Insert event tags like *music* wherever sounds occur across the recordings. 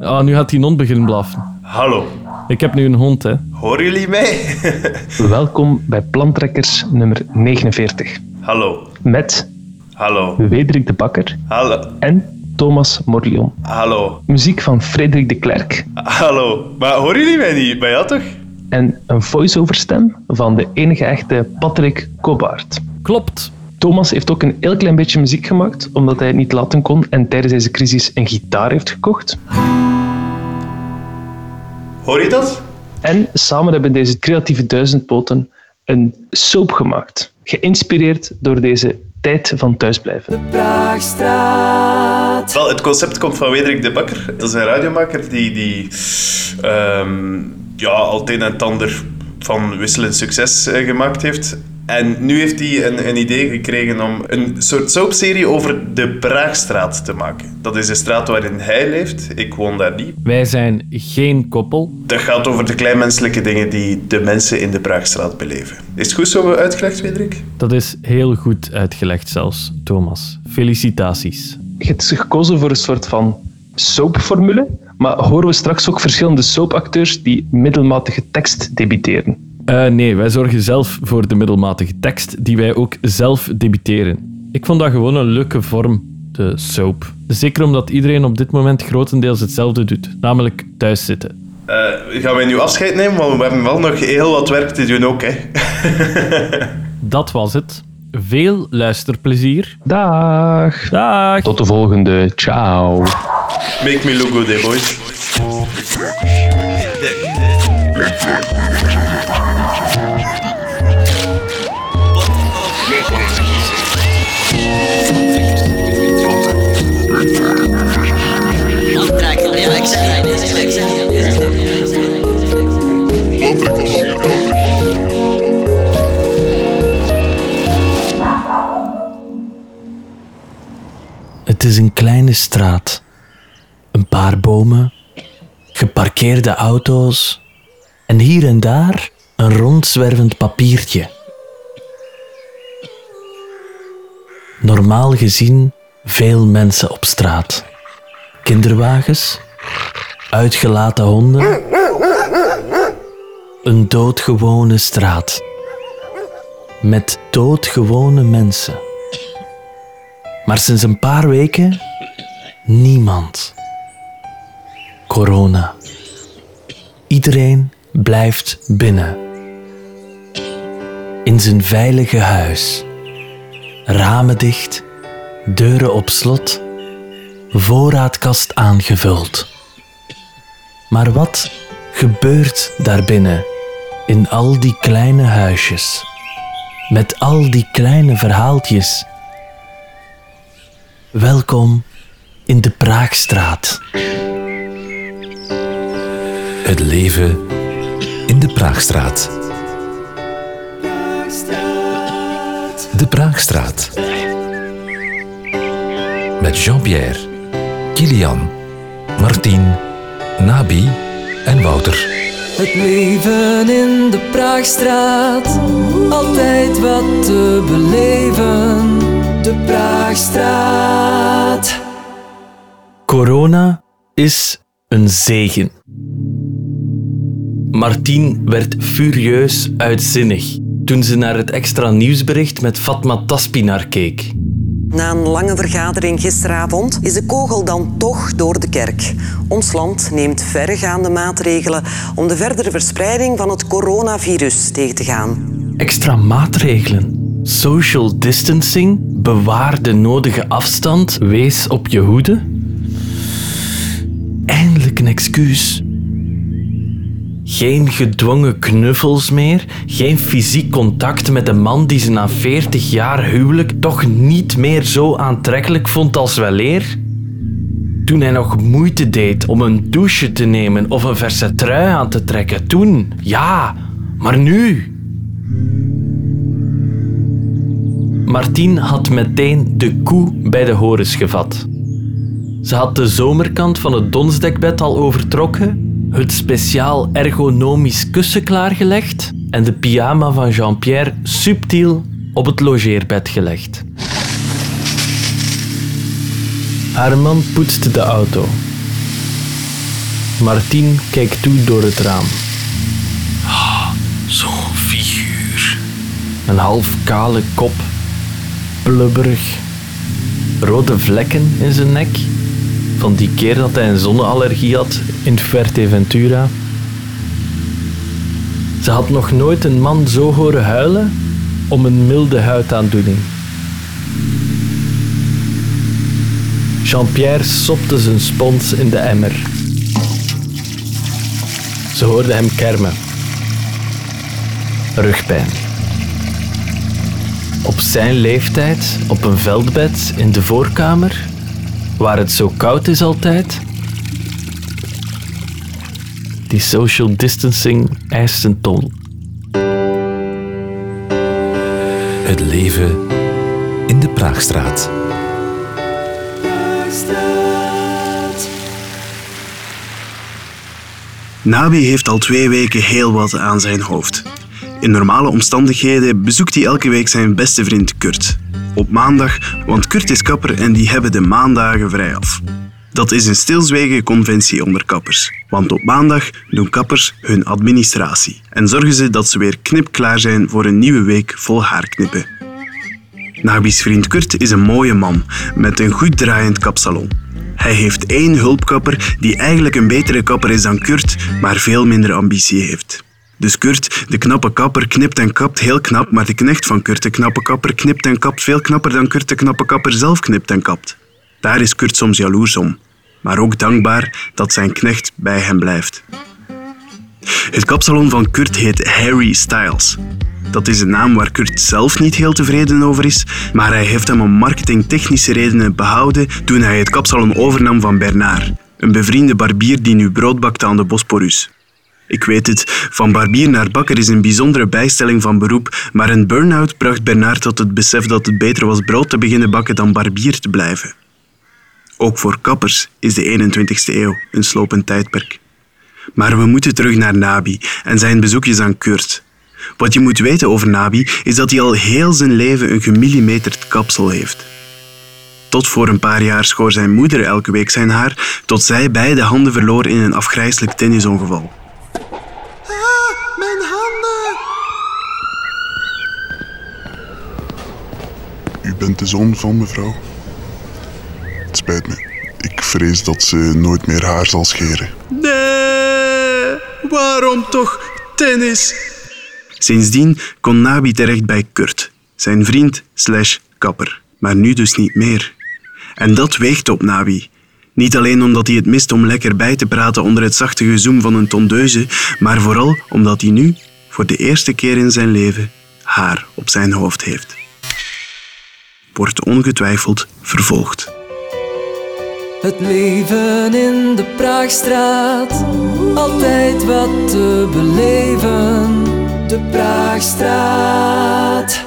Ah, nu gaat die hond beginnen blaffen. Hallo, Ik heb nu een hond, hè. horen jullie mij? *laughs* Welkom bij Plantrekkers nummer 49. Hallo, Met hallo, Wederik de Bakker hallo, en Thomas Morlion. hallo, Muziek van Frederik de Klerk. hallo. Maar horen jullie mij niet? Maar ja toch? En een voice-over stem van de enige echte Patrick Kobaert. Klopt. Thomas heeft ook een heel klein beetje muziek gemaakt, omdat hij het niet laten kon en tijdens deze crisis een gitaar heeft gekocht. Hoor je dat? En samen hebben deze creatieve duizendpoten een soap gemaakt. Geïnspireerd door deze tijd van thuisblijven. Wel, het concept komt van Wederik de Bakker. Dat is een radiomaker die, die ehm, ja, al het een en het ander van wisselend succes eh, gemaakt heeft. En nu heeft hij een, een idee gekregen om een soort soapserie over de Praagstraat te maken. Dat is de straat waarin hij leeft. Ik woon daar niet. Wij zijn geen koppel. Dat gaat over de kleinmenselijke dingen die de mensen in de Praagstraat beleven. Is het goed zo uitgelegd, Wederik? Dat is heel goed uitgelegd zelfs, Thomas. Felicitaties. Je hebt gekozen voor een soort van soapformule, maar horen we straks ook verschillende soapacteurs die middelmatige tekst debiteren. Eh, nee, wij zorgen zelf voor de middelmatige tekst die wij ook zelf debiteren. Ik vond dat gewoon een leuke vorm, de soap. Zeker omdat iedereen op dit moment grotendeels hetzelfde doet, namelijk thuis zitten. Eh, gaan wij nu afscheid nemen? Want we hebben wel nog heel wat werk te doen ook, hè. *laughs* Dat was het. Veel luisterplezier. Dag! Dag! Tot de volgende. Ciao. Make me look good, eh, boys. Geparkeerde auto's en hier en daar een rondzwervend papiertje. Normaal gezien veel mensen op straat. Kinderwagens, uitgelaten honden. Een doodgewone straat. Met doodgewone mensen. Maar sinds een paar weken niemand. Corona. Iedereen blijft binnen. In zijn veilige huis. Ramen dicht, deuren op slot, voorraadkast aangevuld. Maar wat gebeurt daarbinnen in al die kleine huisjes? Met al die kleine verhaaltjes Welkom in de Praagstraat. Het leven in de Praagstraat. De Praagstraat. Met Jean-Pierre, Kilian, Martien, Nabi en Wouter. Het leven in de Praagstraat, altijd wat te beleven. De Praagstraat. Corona is een zegen. Martien werd furieus uitzinnig toen ze naar het extra nieuwsbericht met Fatma Taspinar keek. Na een lange vergadering gisteravond is de kogel dan toch door de kerk. Ons land neemt verregaande maatregelen om de verdere verspreiding van het coronavirus tegen te gaan. Extra maatregelen. Social distancing, bewaar de nodige afstand, wees op je hoede. Eindelijk een excuus. Geen gedwongen knuffels meer, geen fysiek contact met een man die ze na 40 jaar huwelijk toch niet meer zo aantrekkelijk vond als weleer. Toen hij nog moeite deed om een douche te nemen of een verse trui aan te trekken, toen, ja, maar nu. Martien had meteen de koe bij de horens gevat. Ze had de zomerkant van het donsdekbed al overtrokken, het speciaal ergonomisch kussen klaargelegd en de pyjama van Jean-Pierre subtiel op het logeerbed gelegd. Haar man poetste de auto. Martien kijkt toe door het raam. Ah, Zo'n figuur. Een half kale kop, blubberig, rode vlekken in zijn nek. Van die keer dat hij een zonneallergie had in Fuerteventura. Ze had nog nooit een man zo horen huilen om een milde huidaandoening. Jean-Pierre sopte zijn spons in de emmer. Ze hoorde hem kermen. Rugpijn. Op zijn leeftijd, op een veldbed in de voorkamer, waar het zo koud is altijd. Die social distancing eist een ton. Het leven in de Praagstraat. Nabi heeft al twee weken heel wat aan zijn hoofd. In normale omstandigheden bezoekt hij elke week zijn beste vriend Kurt. Op maandag, want Kurt is kapper en die hebben de maandagen vrij af. Dat is een stilzwijgen conventie onder kappers. Want op maandag doen kappers hun administratie en zorgen ze dat ze weer knipklaar zijn voor een nieuwe week vol haarknippen. Nabi's vriend Kurt is een mooie man met een goed draaiend kapsalon. Hij heeft één hulpkapper die eigenlijk een betere kapper is dan Kurt, maar veel minder ambitie heeft. Dus Kurt, de knappe kapper, knipt en kapt heel knap, maar de knecht van Kurt, de knappe kapper, knipt en kapt veel knapper dan Kurt, de knappe kapper zelf knipt en kapt. Daar is Kurt soms jaloers om, maar ook dankbaar dat zijn knecht bij hem blijft. Het kapsalon van Kurt heet Harry Styles. Dat is een naam waar Kurt zelf niet heel tevreden over is, maar hij heeft hem om marketingtechnische redenen behouden toen hij het kapsalon overnam van Bernard, een bevriende barbier die nu brood bakt aan de Bosporus. Ik weet het, van barbier naar bakker is een bijzondere bijstelling van beroep, maar een burn-out bracht Bernard tot het besef dat het beter was brood te beginnen bakken dan barbier te blijven. Ook voor kappers is de 21ste eeuw een slopend tijdperk. Maar we moeten terug naar Nabi en zijn bezoekjes aan Kurt. Wat je moet weten over Nabi is dat hij al heel zijn leven een gemillimeterd kapsel heeft. Tot voor een paar jaar schoor zijn moeder elke week zijn haar, tot zij beide handen verloor in een afgrijselijk tennisongeval. Bent de zoon van mevrouw. Het spijt me. Ik vrees dat ze nooit meer haar zal scheren. Nee, waarom toch tennis? Sindsdien kon Nabi terecht bij Kurt, zijn vriend slash kapper, maar nu dus niet meer. En dat weegt op Nabi. Niet alleen omdat hij het mist om lekker bij te praten onder het zachte gezoem van een tondeuze, maar vooral omdat hij nu, voor de eerste keer in zijn leven, haar op zijn hoofd heeft. Wordt ongetwijfeld vervolgd. Het leven in de Praagstraat, altijd wat te beleven. De Praagstraat.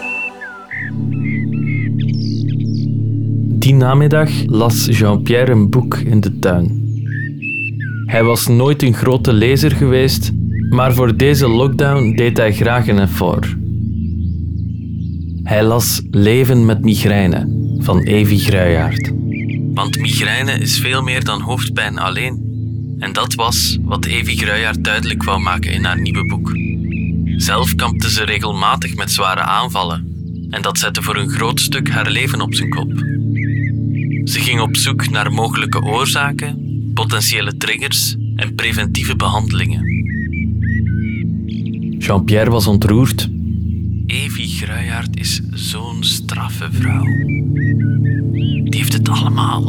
Die namiddag las Jean-Pierre een boek in de tuin. Hij was nooit een grote lezer geweest, maar voor deze lockdown deed hij graag een effort. Hij las Leven met migraine van Evi Gruijaert. Want migraine is veel meer dan hoofdpijn alleen. En dat was wat Evi Gruijaert duidelijk wou maken in haar nieuwe boek. Zelf kampte ze regelmatig met zware aanvallen en dat zette voor een groot stuk haar leven op zijn kop. Ze ging op zoek naar mogelijke oorzaken, potentiële triggers en preventieve behandelingen. Jean-Pierre was ontroerd. Evi Gruijaert is zo'n straffe vrouw. Die heeft het allemaal.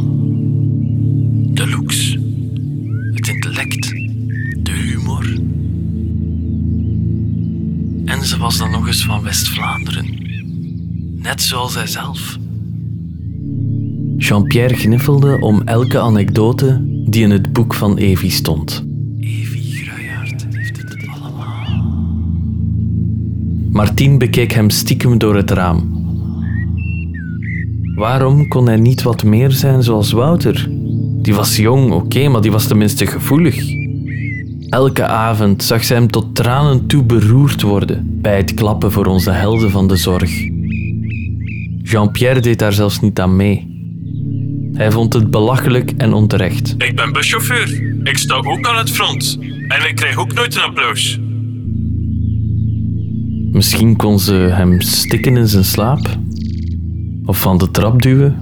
De looks, het intellect, de humor. En ze was dan nog eens van West-Vlaanderen. Net zoals hij zelf. Jean-Pierre gniffelde om elke anekdote die in het boek van Evi stond. Martien bekeek hem stiekem door het raam. Waarom kon hij niet wat meer zijn zoals Wouter? Die was jong, oké, maar die was tenminste gevoelig. Elke avond zag ze hem tot tranen toe beroerd worden bij het klappen voor onze helden van de zorg. Jean-Pierre deed daar zelfs niet aan mee. Hij vond het belachelijk en onterecht. Ik ben buschauffeur. Ik sta ook aan het front. En ik krijg ook nooit een applaus. Misschien kon ze hem stikken in zijn slaap? Of van de trap duwen?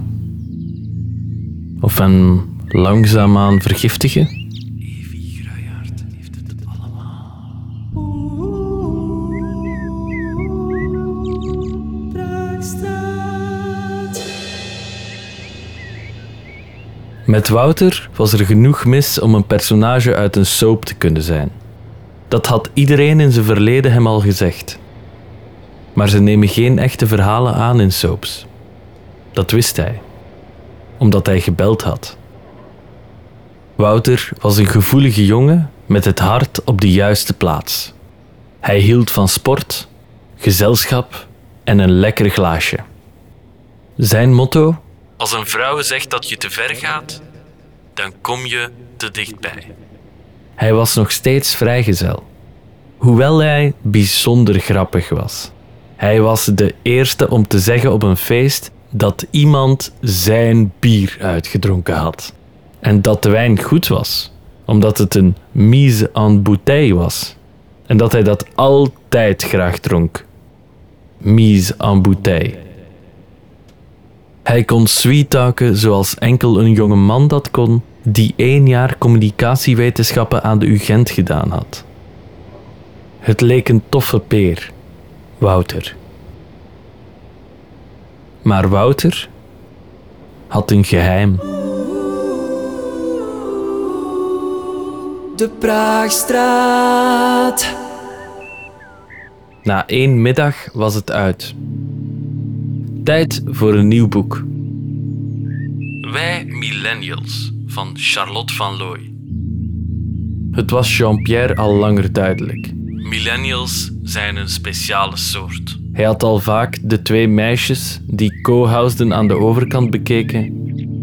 Of hem langzaamaan vergiftigen? Met Wouter was er genoeg mis om een personage uit een soap te kunnen zijn. Dat had iedereen in zijn verleden hem al gezegd. Maar ze nemen geen echte verhalen aan in soaps. Dat wist hij, omdat hij gebeld had. Wouter was een gevoelige jongen met het hart op de juiste plaats. Hij hield van sport, gezelschap en een lekker glaasje. Zijn motto Als een vrouw zegt dat je te ver gaat, dan kom je te dichtbij. Hij was nog steeds vrijgezel, hoewel hij bijzonder grappig was. Hij was de eerste om te zeggen op een feest dat iemand zijn bier uitgedronken had. En dat de wijn goed was, omdat het een mise en bouteille was. En dat hij dat altijd graag dronk. Mise en bouteille. Hij kon sweet-talken zoals enkel een jonge man dat kon, die één jaar communicatiewetenschappen aan de UGent gedaan had. Het leek een toffe peer, Wouter. Maar Wouter had een geheim. De Praagstraat. Na één middag was het uit. Tijd voor een nieuw boek. Wij millennials van Charlotte van Looy. Het was Jean-Pierre al langer duidelijk. Millennials zijn een speciale soort. Hij had al vaak de twee meisjes die co-housden aan de overkant bekeken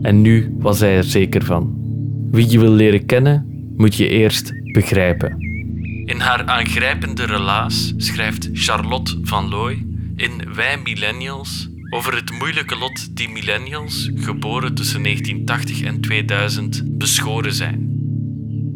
en nu was hij er zeker van. Wie je wil leren kennen, moet je eerst begrijpen. In haar aangrijpende relaas schrijft Charlotte van Looy in Wij Millennials over het moeilijke lot die millennials, geboren tussen 1980 en 2000, beschoren zijn.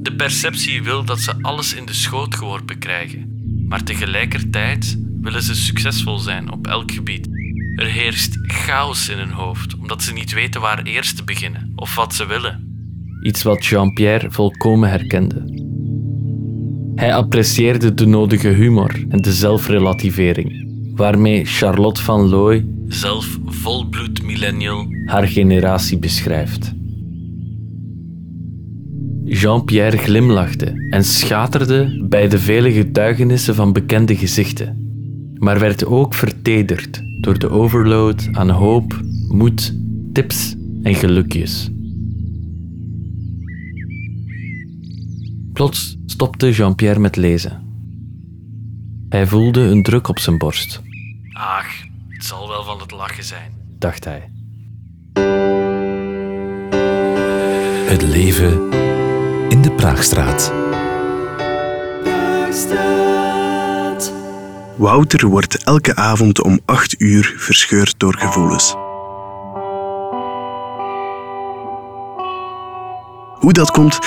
De perceptie wil dat ze alles in de schoot geworpen krijgen, maar tegelijkertijd willen ze succesvol zijn op elk gebied. Er heerst chaos in hun hoofd, omdat ze niet weten waar eerst te beginnen of wat ze willen. Iets wat Jean-Pierre volkomen herkende. Hij apprecieerde de nodige humor en de zelfrelativering, waarmee Charlotte van Looy, zelf volbloed millennial, haar generatie beschrijft. Jean-Pierre glimlachte en schaterde bij de vele getuigenissen van bekende gezichten, maar werd ook vertederd door de overload aan hoop, moed, tips en gelukjes. Plots stopte Jean-Pierre met lezen. Hij voelde een druk op zijn borst, Ach, het zal wel van het lachen zijn. dacht hij. Het leven de Praagstraat. Praagstraat. Wouter wordt elke avond om 8 uur verscheurd door gevoelens. Hoe dat komt,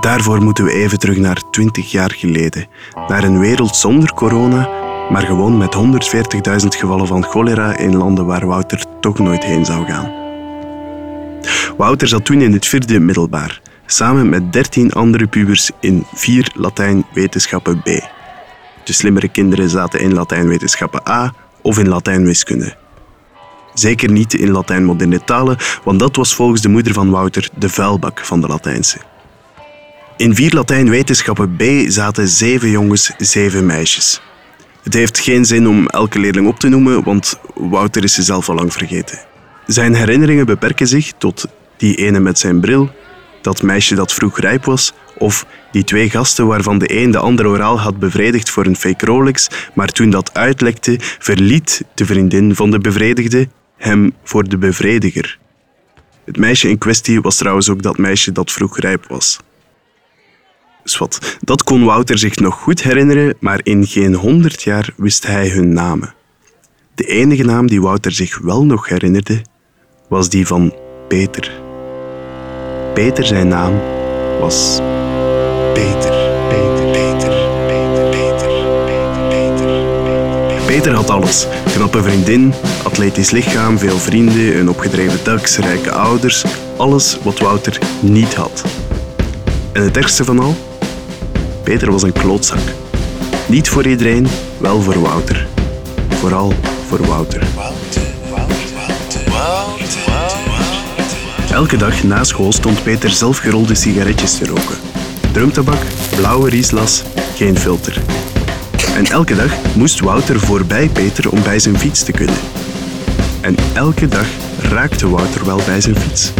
daarvoor moeten we even terug naar 20 jaar geleden. Naar een wereld zonder corona, maar gewoon met 140.000 gevallen van cholera in landen waar Wouter toch nooit heen zou gaan. Wouter zat toen in het vierde middelbaar, samen met 13 andere pubers in 4 Latijn wetenschappen B. De slimmere kinderen zaten in Latijn wetenschappen A of in Latijn wiskunde. Zeker niet in Latijn moderne talen, want dat was volgens de moeder van Wouter de vuilbak van de Latijnse. In vier Latijn wetenschappen B zaten zeven jongens, zeven meisjes. Het heeft geen zin om elke leerling op te noemen, want Wouter is ze zelf al lang vergeten. Zijn herinneringen beperken zich tot die ene met zijn bril, dat meisje dat vroeg rijp was, of die twee gasten waarvan de een de ander oraal had bevredigd voor een fake Rolex, maar toen dat uitlekte, verliet de vriendin van de bevredigde hem voor de bevrediger. Het meisje in kwestie was trouwens ook dat meisje dat vroeg rijp was. Zwat, dat kon Wouter zich nog goed herinneren, maar in geen honderd jaar wist hij hun namen. De enige naam die Wouter zich wel nog herinnerde, was die van Peter. Peter zijn naam was Peter. Peter, Peter, Peter, Peter, Peter, Peter. Peter had alles. Knappe vriendin, atletisch lichaam, veel vrienden, een opgedreven tax, rijke ouders. Alles wat Wouter niet had. En het ergste van al? Peter was een klootzak. Niet voor iedereen, wel voor Wouter. Vooral voor Wouter. Elke dag na school stond Peter zelf gerolde sigaretjes te roken. Drumtabak, blauwe rieslas, geen filter. En elke dag moest Wouter voorbij Peter om bij zijn fiets te kunnen. En elke dag raakte Wouter wel bij zijn fiets,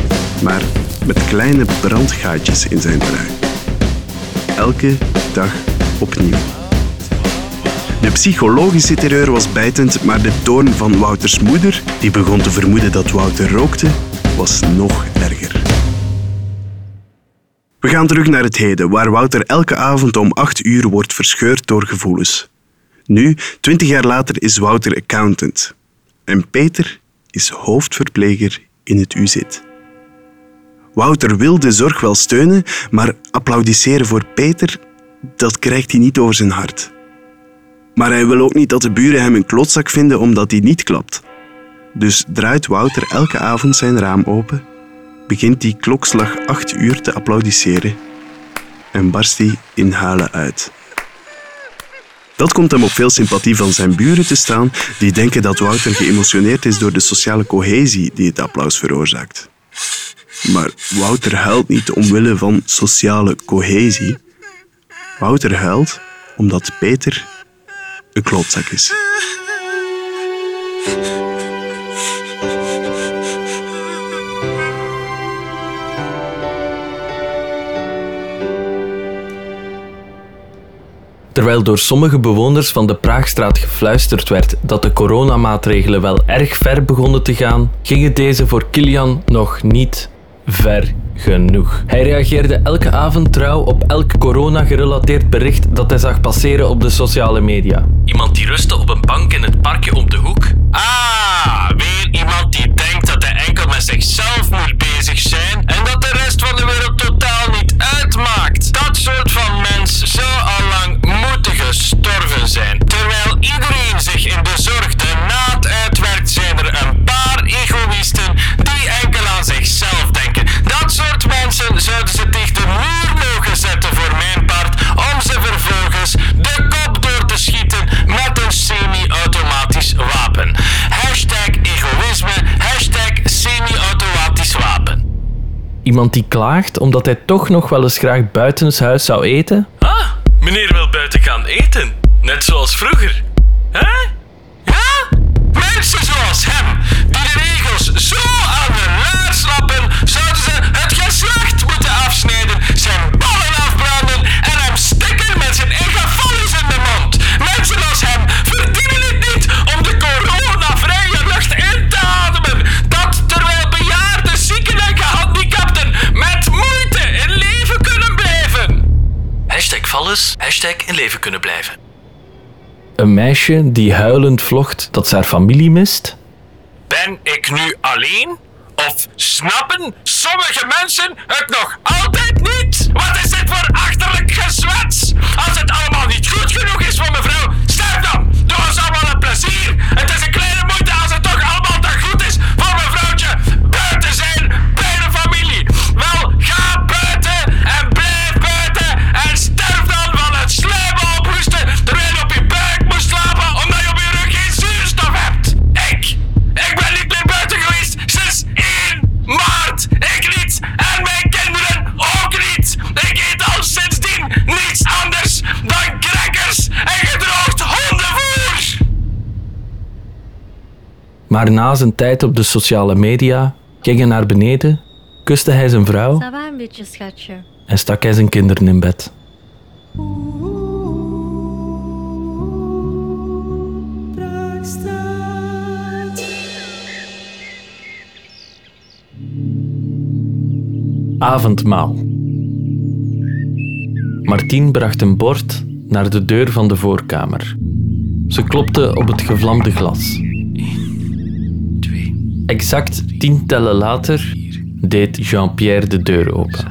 maar met kleine brandgaatjes in zijn trui. Elke dag opnieuw. De psychologische terreur was bijtend, maar de toon van Wouters moeder, die begon te vermoeden dat Wouter rookte, was nog erger. We gaan terug naar het heden, waar Wouter elke avond om 8 uur wordt verscheurd door gevoelens. Nu, 20 jaar later, is Wouter accountant. En Peter is hoofdverpleger in het UZ. Wouter wil de zorg wel steunen, maar applaudisseren voor Peter, dat krijgt hij niet over zijn hart. Maar hij wil ook niet dat de buren hem een klotzak vinden omdat hij niet klapt. Dus draait Wouter elke avond zijn raam open, begint hij klokslag 8 uur te applaudisseren en barst hij in huilen uit. Dat komt hem op veel sympathie van zijn buren te staan, die denken dat Wouter geëmotioneerd is door de sociale cohesie die het applaus veroorzaakt. Maar Wouter huilt niet omwille van sociale cohesie. Wouter huilt omdat Peter een klootzak is. Terwijl door sommige bewoners van de Praagstraat gefluisterd werd dat de coronamaatregelen wel erg ver begonnen te gaan, gingen deze voor Kilian nog niet ver genoeg. Hij reageerde elke avond trouw op elk corona-gerelateerd bericht dat hij zag passeren op de sociale media. Iemand die rustte op een bank in het parkje om de hoek. Iemand die klaagt omdat hij toch nog wel eens graag buitenshuis zou eten? Ah, meneer wil buiten gaan eten. Net zoals vroeger. Hashtag in leven kunnen blijven. Een meisje die huilend vlogt dat ze haar familie mist? Ben ik nu alleen? Of snappen sommige mensen het nog Maar na zijn tijd op de sociale media ging hij naar beneden, kuste hij zijn vrouw een beetje, schatje? en stak hij zijn kinderen in bed. Avondmaal. Martien bracht een bord naar de deur van de voorkamer. Ze klopte op het gevlamde glas. Exact tien tellen later deed Jean-Pierre de deur open.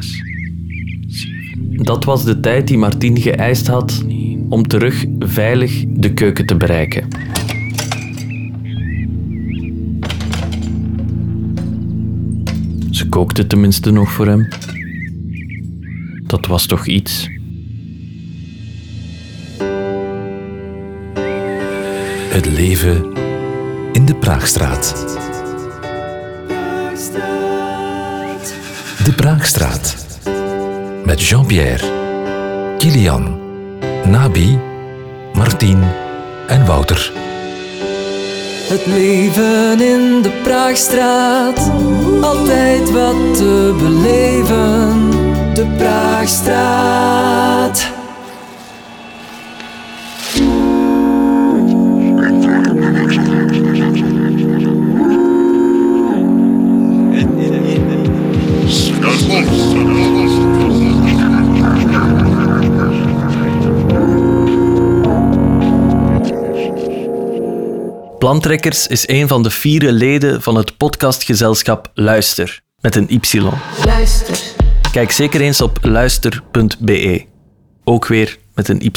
Dat was de tijd die Martien geëist had om terug veilig de keuken te bereiken. Ze kookte tenminste nog voor hem. Dat was toch iets. Het leven in de Praagstraat. De Praagstraat. Met Jean-Pierre, Kilian, Nabi, Martien en Wouter. Het leven in de Praagstraat, altijd wat te beleven. Plantrekkers is een van de vier leden van het podcastgezelschap Luister, met een Y. Luister. Kijk zeker eens op luister.be. Ook weer met een Y.